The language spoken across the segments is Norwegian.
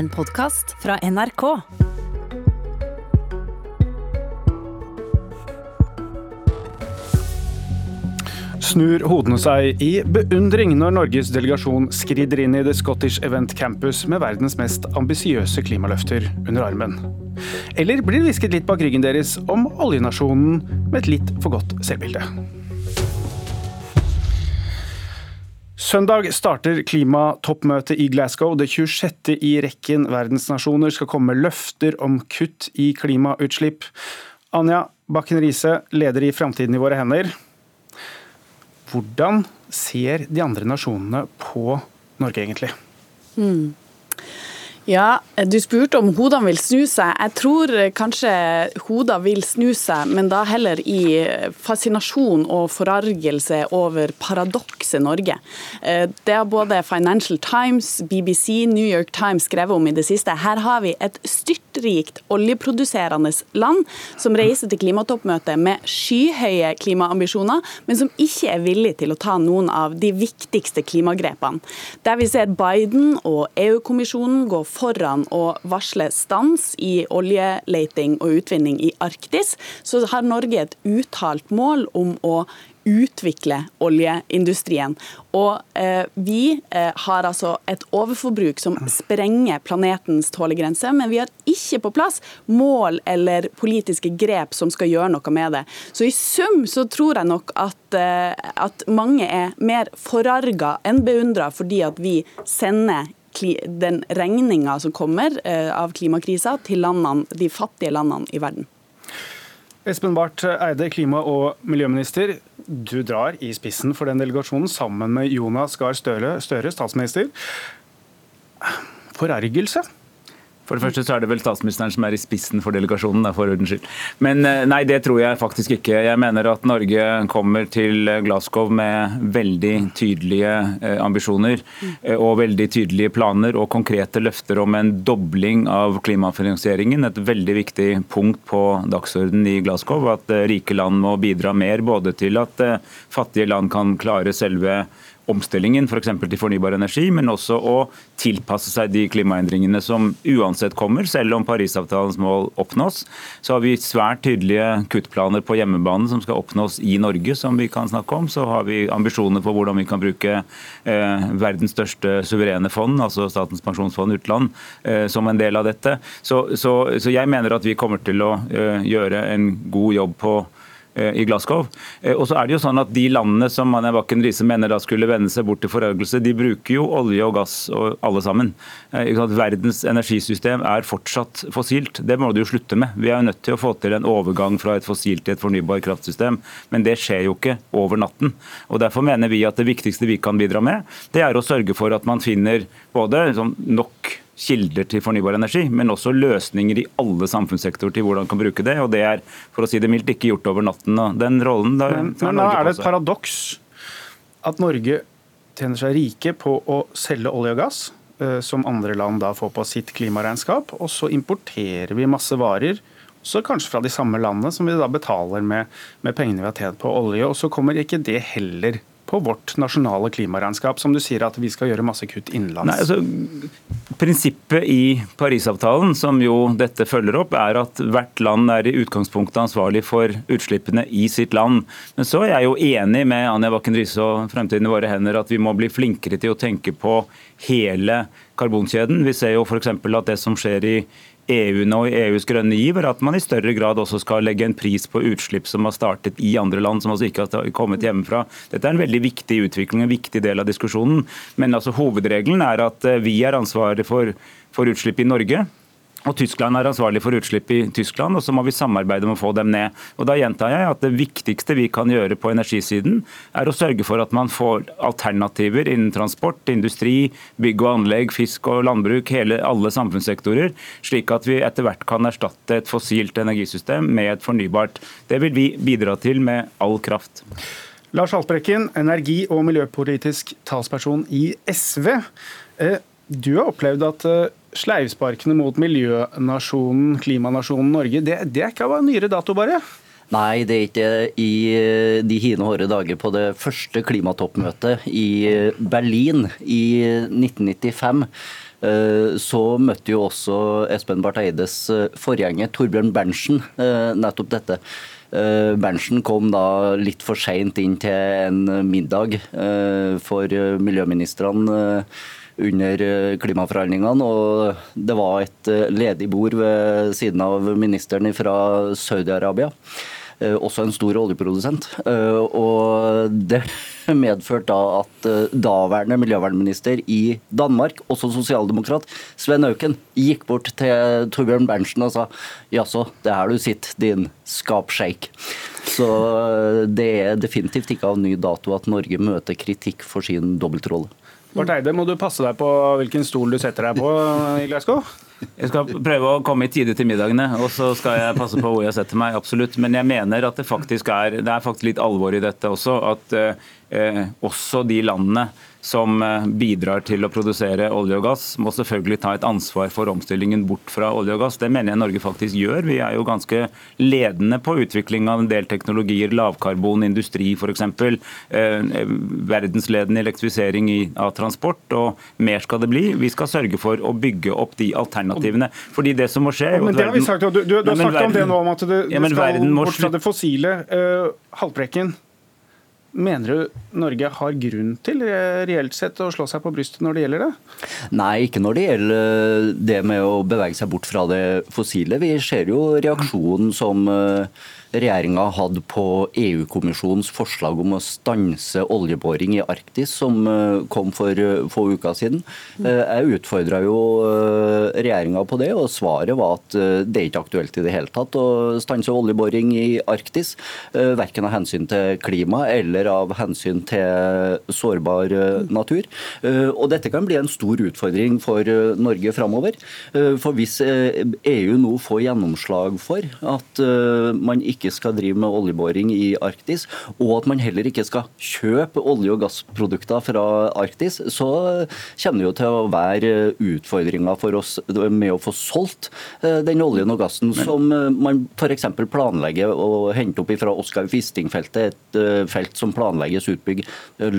en podkast fra NRK. Snur hodene seg i beundring når Norges delegasjon skrider inn i The Scottish Event Campus med verdens mest ambisiøse klimaløfter under armen. Eller blir det hvisket litt bak ryggen deres om oljenasjonen med et litt for godt selvbilde? Søndag starter klimatoppmøtet i Glasgow. Det 26. i rekken verdensnasjoner skal komme løfter om kutt i klimautslipp. Anja Bakken Riise, leder i Framtiden i våre hender. Hvordan ser de andre nasjonene på Norge, egentlig? Mm. Ja, Du spurte om hodene vil snu seg. Jeg tror kanskje hodene vil snu seg, men da heller i fascinasjon og forargelse over paradokset Norge. Eh, det har både Financial Times, BBC, New York Times skrevet om i det siste. Her har vi et styrtrikt oljeproduserende land som reiser til klimatoppmøtet med skyhøye klimaambisjoner, men som ikke er villig til å ta noen av de viktigste klimagrepene. Der vi ser Biden og EU-kommisjonen gå foran å varsle stans i oljeleiting og utvinning i Arktis, så har Norge et uttalt mål om å utvikle oljeindustrien. Og eh, Vi eh, har altså et overforbruk som sprenger planetens tålegrense, men vi har ikke på plass mål eller politiske grep som skal gjøre noe med det. Så i sum så tror jeg nok at, eh, at mange er mer forarga enn beundra fordi at vi sender den regninga som kommer eh, av klimakrisa til landene, de fattige landene i verden. Espen Barth Eide, klima- og miljøminister. Du drar i spissen for den delegasjonen sammen med Jonas Gahr Støre, Støre, statsminister. Forargelse? For det første så er det vel statsministeren som er i spissen for delegasjonen, for ordens skyld. Men eh, nei, det tror jeg faktisk ikke. Jeg mener at Norge kommer til Glasgow med veldig tydelige eh, ambisjoner eh, og veldig tydelige planer og konkrete løfter om en dobling av klimafinansieringen. Et veldig viktig punkt på dagsordenen i Glasgow. At rike land må bidra mer både til at fattige land kan klare selve omstillingen f.eks. For til fornybar energi, men også å tilpasse seg de klimaendringene som uansett kommer, selv om Parisavtalens mål oppnås. Så har vi svært tydelige kuttplaner på hjemmebane som skal oppnås i Norge, som vi kan snakke om. Så har vi ambisjoner på hvordan vi kan bruke eh, verdens største suverene fond, altså Statens pensjonsfond utland, eh, som en del av dette. Så, så, så, jeg mener at vi kommer til å eh, gjøre en god jobb på i Glasgow. Eh, og så er det jo sånn at De landene som Anja Bakken Riise mener da skulle vende seg bort til forargelse, de bruker jo olje og gass og alle sammen. Eh, verdens energisystem er fortsatt fossilt. Det må du jo slutte med. Vi er jo nødt til å få til en overgang fra et fossilt til et fornybar kraftsystem. Men det skjer jo ikke over natten. Og Derfor mener vi at det viktigste vi kan bidra med, det er å sørge for at man finner både sånn nok kilder til fornybar energi, men også løsninger i alle samfunnssektorer til hvordan man kan bruke det. og Det er for å si det mildt, ikke gjort over natten. og den rollen da, Men, men da er det et paradoks at Norge tjener seg rike på å selge olje og gass, eh, som andre land da får på sitt klimaregnskap, og så importerer vi masse varer så kanskje fra de samme landene som vi da betaler med, med pengene vi har tjent på olje. Og så kommer ikke det heller på vårt nasjonale klimaregnskap, som du sier at vi skal gjøre masse kutt innenlands? Altså, prinsippet i Parisavtalen, som jo dette følger opp, er at hvert land er i utgangspunktet ansvarlig for utslippene i sitt land. Men så er jeg jo enig med Anja Bakken Riise og Fremtiden i våre hender at vi må bli flinkere til å tenke på hele karbonkjeden. Vi ser jo f.eks. at det som skjer i EU nå i EUs grønne giv, er at man i større grad også skal legge en pris på utslipp som har startet i andre land, som altså ikke har kommet hjemmefra. Dette er en veldig viktig utvikling, en viktig del av diskusjonen. Men altså, hovedregelen er at eh, vi er ansvaret for, for utslipp i Norge. Og Tyskland er ansvarlig for utslipp i Tyskland, og så må vi samarbeide om å få dem ned. Og Da gjentar jeg at det viktigste vi kan gjøre på energisiden, er å sørge for at man får alternativer innen transport, industri, bygg og anlegg, fisk og landbruk, hele, alle samfunnssektorer, slik at vi etter hvert kan erstatte et fossilt energisystem med et fornybart. Det vil vi bidra til med all kraft. Lars Haltbrekken, energi- og miljøpolitisk talsperson i SV. Eh, du har opplevd at eh, sleivsparkene mot miljønasjonen, klimanasjonen Norge, det, det er ikke av nyere dato, bare? Nei, det er ikke i eh, de hine hårde dager på det første klimatoppmøtet i Berlin i 1995 så møtte jo også Espen Barth Eides forgjenger Torbjørn Berntsen nettopp dette. Berntsen kom da litt for seint inn til en middag for miljøministrene under klimaforhandlingene. Og det var et ledig bord ved siden av ministeren fra Saudi-Arabia. Eh, også en stor oljeprodusent. Eh, og det medførte da at eh, daværende miljøvernminister i Danmark, også sosialdemokrat, Sven Auken, gikk bort til Torbjørn Berntsen og sa jaså, det er her du sitter, din skapsjeik. Så det er definitivt ikke av ny dato at Norge møter kritikk for sin dobbeltrolle. Barth Eide, må du passe deg på hvilken stol du setter deg på i Glasgow? Jeg skal prøve å komme i tide til middagene, og så skal jeg passe på hvor jeg setter meg. absolutt. Men jeg mener at det faktisk er, det er faktisk litt alvor i dette også. At eh, også de landene som eh, bidrar til å produsere olje og gass, må selvfølgelig ta et ansvar for omstillingen bort fra olje og gass. Det mener jeg Norge faktisk gjør. Vi er jo ganske ledende på utvikling av en del teknologier, lavkarbon industri f.eks. Eh, verdensledende elektrifisering av transport, og mer skal det bli. Vi skal sørge for å bygge opp de alternativene. Fordi det som må skje men det har vi sagt, Du, du, du har snakket om det nå, om at det, det skal bort fra det fossile. Uh, Haltbrekken, Mener du Norge har grunn til eh, reelt sett å slå seg på brystet når det gjelder det? Nei, ikke når det gjelder det med å bevege seg bort fra det fossile. Vi ser jo reaksjonen som eh, regjeringa hadde på EU-kommisjonens forslag om å stanse oljeboring i Arktis, som eh, kom for eh, få uker siden. Eh, jeg utfordra jo regjeringa på det, og svaret var at det er ikke aktuelt i det hele tatt å stanse oljeboring i Arktis. Verken av hensyn til klima eller av hensyn til sårbar natur. Og dette kan bli en stor utfordring for Norge framover. For hvis EU nå får gjennomslag for at man ikke ikke skal drive med oljeboring i Arktis, og at man heller ikke skal kjøpe olje- og gassprodukter fra Arktis, så det jo til å være utfordringer for oss med å få solgt eh, den oljen og gassen som eh, man f.eks. planlegger å hente opp fra Oskar Wisting-feltet, et eh, felt som planlegges utbygd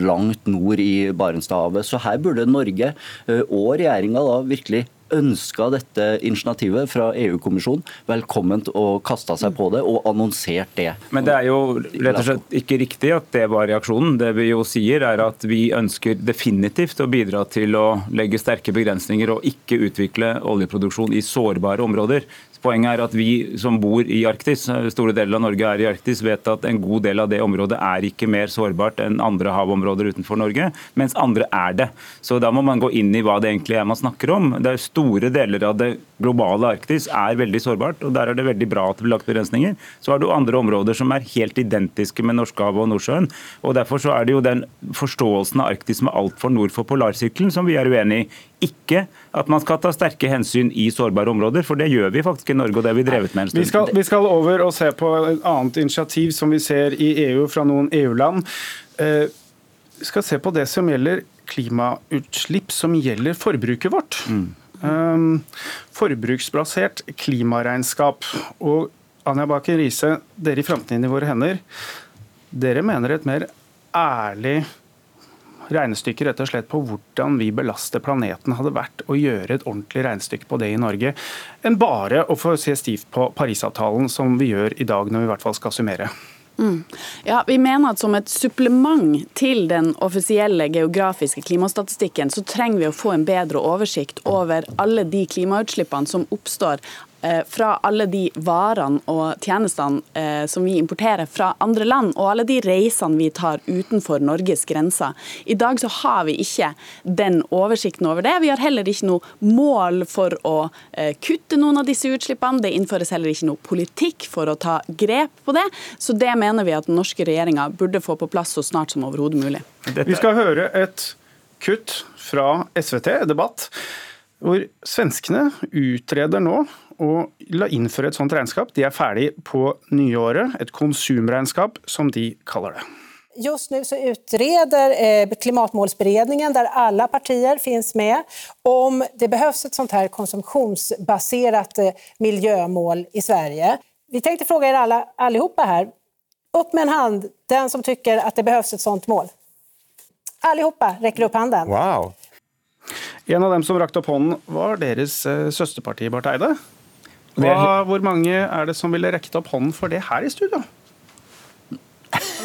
langt nord i Barentshavet. Så her burde Norge og regjeringa virkelig ønska dette initiativet fra EU-kommisjonen velkomment og kasta seg på det og annonsert det. Men det er jo rett og slett ikke riktig at det var reaksjonen. Det vi jo sier er at vi ønsker definitivt å bidra til å legge sterke begrensninger og ikke utvikle oljeproduksjon i sårbare områder. Poenget er at vi som bor i Arktis, store deler av Norge er i Arktis, vet at en god del av det området er ikke mer sårbart enn andre havområder utenfor Norge, mens andre er det. Så da må man gå inn i hva det egentlig er man snakker om. Det er Store deler av det globale Arktis er veldig sårbart, og der er det veldig bra at det blir lagt begrensninger. Så har du andre områder som er helt identiske med Norskehavet og Nordsjøen. og Derfor så er det jo den forståelsen av Arktis som er altfor nord for polarsirkelen som vi er uenig i ikke at man skal ta sterke hensyn i sårbare områder, for det gjør vi faktisk i Norge, og det har vi drevet med en stund. Vi skal, vi skal over og se på et annet initiativ som vi ser i EU fra noen EU-land. Eh, vi skal se på det som gjelder klimautslipp som gjelder forbruket vårt. Mm. Um, forbruksbasert klimaregnskap. Og Anja Baker Riise, dere i Framtiden i våre hender, dere mener et mer ærlig regnestykke rett og slett på hvordan vi belaster planeten hadde vært å gjøre et ordentlig regnestykke på det i Norge, enn bare å få se stivt på Parisavtalen, som vi gjør i dag når vi i hvert fall skal summere. Mm. Ja, Vi mener at som et supplement til den offisielle geografiske klimastatistikken, så trenger vi å få en bedre oversikt over alle de klimautslippene som oppstår fra alle de varene og tjenestene eh, som vi importerer fra andre land, og alle de reisene vi tar utenfor Norges grenser. I dag så har vi ikke den oversikten over det. Vi har heller ikke noe mål for å eh, kutte noen av disse utslippene. Det innføres heller ikke noe politikk for å ta grep på det. Så det mener vi at den norske regjeringa burde få på plass så snart som overhodet mulig. Vi skal høre et kutt fra SVT, debatt, hvor svenskene utreder nå å innføre et sånt regnskap. De er ferdig på nyåret. Et konsumregnskap, som de kaller det. Just nu så utreder eh, klimatmålsberedningen, der alle partier finnes med, om det behøves et sånt her konsumtionsbasert eh, miljømål i Sverige. Vi tenkte spørre dere alle, allihopa her. Opp med en hand, den som syns at det behøves et sånt mål. Allihopa rekker opp hånden. Wow. En av dem som rakte opp hånden, var deres eh, søsterparti, Barth Eide. Hva, hvor mange er det som ville rekket opp hånden for det her i studio?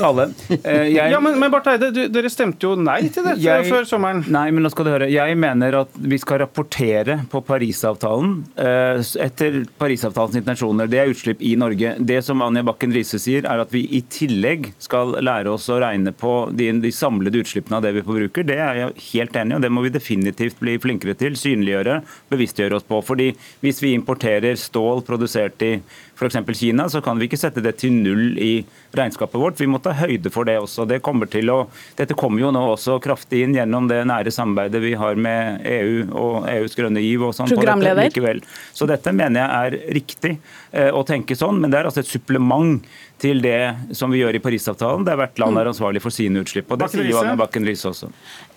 Alle. Eh, jeg, Ja, men, men Barth Eide, du, dere stemte jo nei til dette Jeg- før sommeren. Nei, men nå skal du høre. Jeg mener at vi skal rapportere på Parisavtalen eh, etter Parisavtalens intensjoner. Det er utslipp i Norge. Det som Anja Bakken Riise sier, er at vi i tillegg skal lære oss å regne på de, de samlede utslippene av det vi forbruker. Det er jeg helt enig i, og det må vi definitivt bli flinkere til. Synliggjøre, bevisstgjøre oss på. Fordi hvis vi importerer stål produsert i f.eks. Kina, så kan vi ikke sette det til null i regnskapet vårt. Vi må ta høyde for det også. Det kommer til å, dette kommer jo nå også kraftig inn gjennom det nære samarbeidet vi har med EU og EUs grønne giv. og sånn på dette likevel. Så dette mener jeg er riktig å tenke sånn, men det er altså et supplement til det som vi gjør i Parisavtalen, der hvert land er ansvarlig for sine utslipp. og Det sier jo Riise? Anja Bakken Riise også.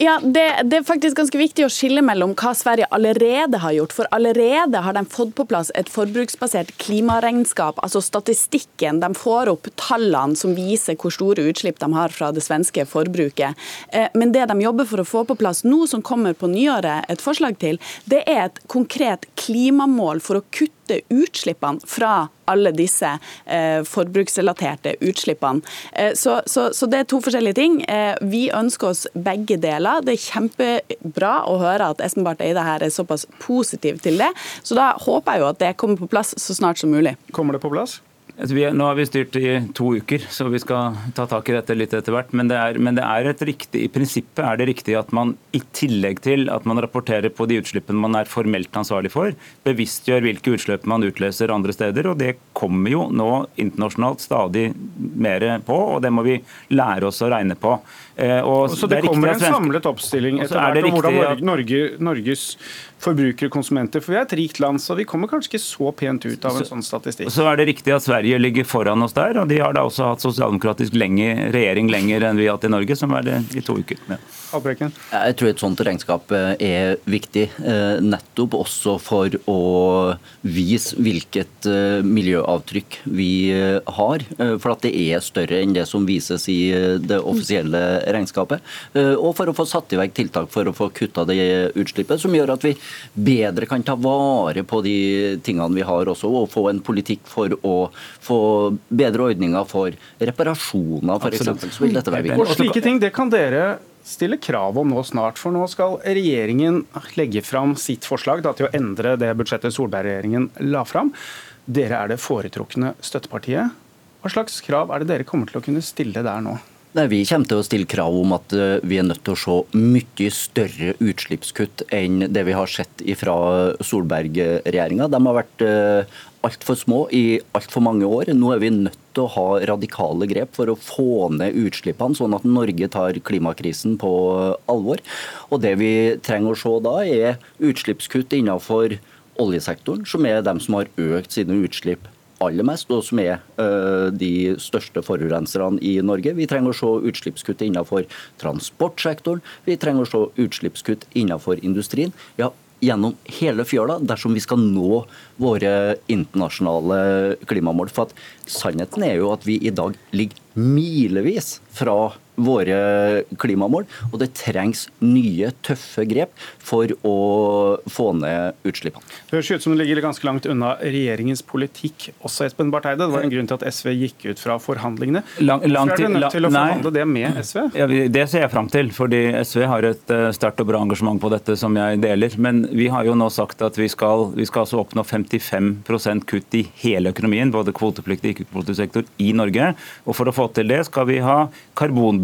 Ja, det, det er faktisk ganske viktig å skille mellom hva Sverige allerede har gjort. For allerede har de fått på plass et forbruksbasert klimaregnskap, altså statistikken. De får opp tallene som viser hvor store utslipp de har fra det svenske forbruket. Eh, Men det de jobber for å få på plass nå, som kommer på nyåret et forslag til, det er et konkret klimamål for å kutte utslippene fra alle disse eh, forbruksrelaterte utslippene. Eh, så, så, så det er to forskjellige ting. Eh, vi ønsker oss begge deler. Det er kjempebra å høre at Espen Barth Eide her er såpass positiv til det. Så da håper jeg jo at det kommer på plass så snart som mulig. Kommer det på plass? Altså, vi, er- nå har vi styrt i to uker, så vi skal ta tak i dette litt etter hvert. Men, det er, men det er et riktig, i prinsippet er det riktig at man i tillegg til at man rapporterer på de utslippene man er formelt ansvarlig for, bevisstgjør hvilke utslipp man utløser andre steder. og Det kommer jo nå internasjonalt stadig mer på, og det må vi lære oss å regne på. Eh, og Så det, det kommer en samlet oppstilling etter er hvert om hvordan Norge, Norge, Norges forbrukere og konsumenter For vi er et rikt land, så vi kommer kanskje ikke så pent ut av en sånn statistikk. Så er det riktig at Sverige ligger foran oss der, og de har da også hatt sosialdemokratisk lenge, regjering lenger enn vi har hatt i Norge, som er det i to uker. Ja. Jeg tror et sånt regnskap eh, er viktig, eh, nettopp også for å vise hvilket eh, miljøavtrykk vi har. For at det er større enn det som vises i det offisielle regnskapet. Og for å få satt i verk tiltak for å få kutta det utslippet, som gjør at vi bedre kan ta vare på de tingene vi har også, og få en politikk for å få bedre ordninger for reparasjoner, f.eks. Så vil dette være viktig. Og slike ting det kan dere stille krav om nå snart, for nå skal regjeringen legge fram sitt forslag da, til å endre det budsjettet Solberg-regjeringen la fram. Dere er det foretrukne støttepartiet. Hva slags krav er det dere kommer til å kunne stille der nå? Nei, Vi kommer til å stille krav om at eh, vi er nødt til å se mye større utslippskutt enn det vi har sett fra Solberg-regjeringa. De har vært altfor små i altfor mange år. Nå er vi nødt til å ha radikale grep for å få ned utslippene, sånn at Norge tar klimakrisen på alvor. Og Det vi trenger å se da, er utslippskutt innenfor oljesektoren, som er dem som har økt sine utslipp aller mest, og som er ø, de største forurenserne i Norge. Vi trenger å se utslippskutt innenfor transportsektoren. Vi trenger å se utslippskutt innenfor industrien. Ja, gjennom hele fjøla dersom vi skal nå våre internasjonale klimamål. For at sannheten er jo at vi i dag ligger milevis fra våre klimamål, og det trengs nye, tøffe grep for å få ned utslippene. Det høres ut som det ligger ganske langt unna regjeringens politikk også, Espen Barth Eide. Det var en grunn til at SV gikk ut fra forhandlingene. Lang- lang Hvorfor er du nødt til å nei. forhandle det med SV? Ja, Det ser jeg fram til, fordi SV har et eh, sterkt og bra engasjement på dette som jeg deler. Men vi har jo nå sagt at vi skal, vi skal altså oppnå 55% kutt i hele økonomien, både kvotepliktig og ikke-kvotepliktig sektor, i Norge. Og For å få til det skal vi ha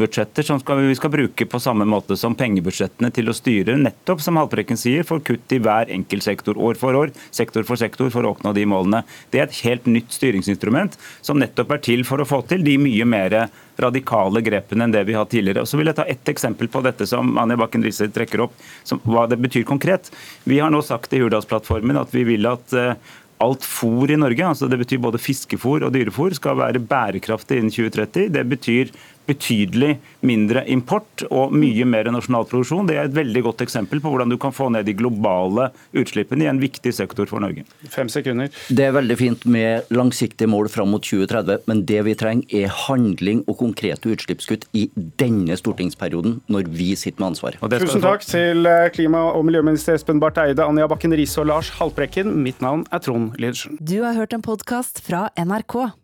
karbonbudsjetter som skal, vi skal bruke på samme måte som pengebudsjettene til å styre, nettopp som Haltbrekken sier, for kutt i hver enkelt sektor, år for år, sektor for sektor, for å oppnå de målene. Det er et helt nytt styringsinstrument som nettopp er til for å få til de mye mer radikale grepene enn det vi har tidligere. Og så vil jeg ta ett eksempel på dette som Anja Bakken Riise trekker opp, som, hva det betyr konkret. Vi har nå sagt i Hurdalsplattformen at vi vil at eh, alt fôr i Norge, altså det betyr både fiskefôr og dyrefôr, skal være bærekraftig innen 2030. Det betyr betydelig mindre import og mye mer nasjonal produksjon. Det er et veldig godt eksempel på hvordan du kan få ned de globale utslippene i en viktig sektor for Norge. Fem sekunder. Det er veldig fint med langsiktige mål fram mot 2030, men det vi trenger er handling og konkrete utslippskutt i denne stortingsperioden, når vi sitter med ansvaret. Tusen takk til eh, klima- og miljøminister Espen Barth Eide, Anja Bakken Riise og Lars Haltbrekken. Mitt navn er Trond Lydersen. Du har hørt en podkast fra NRK.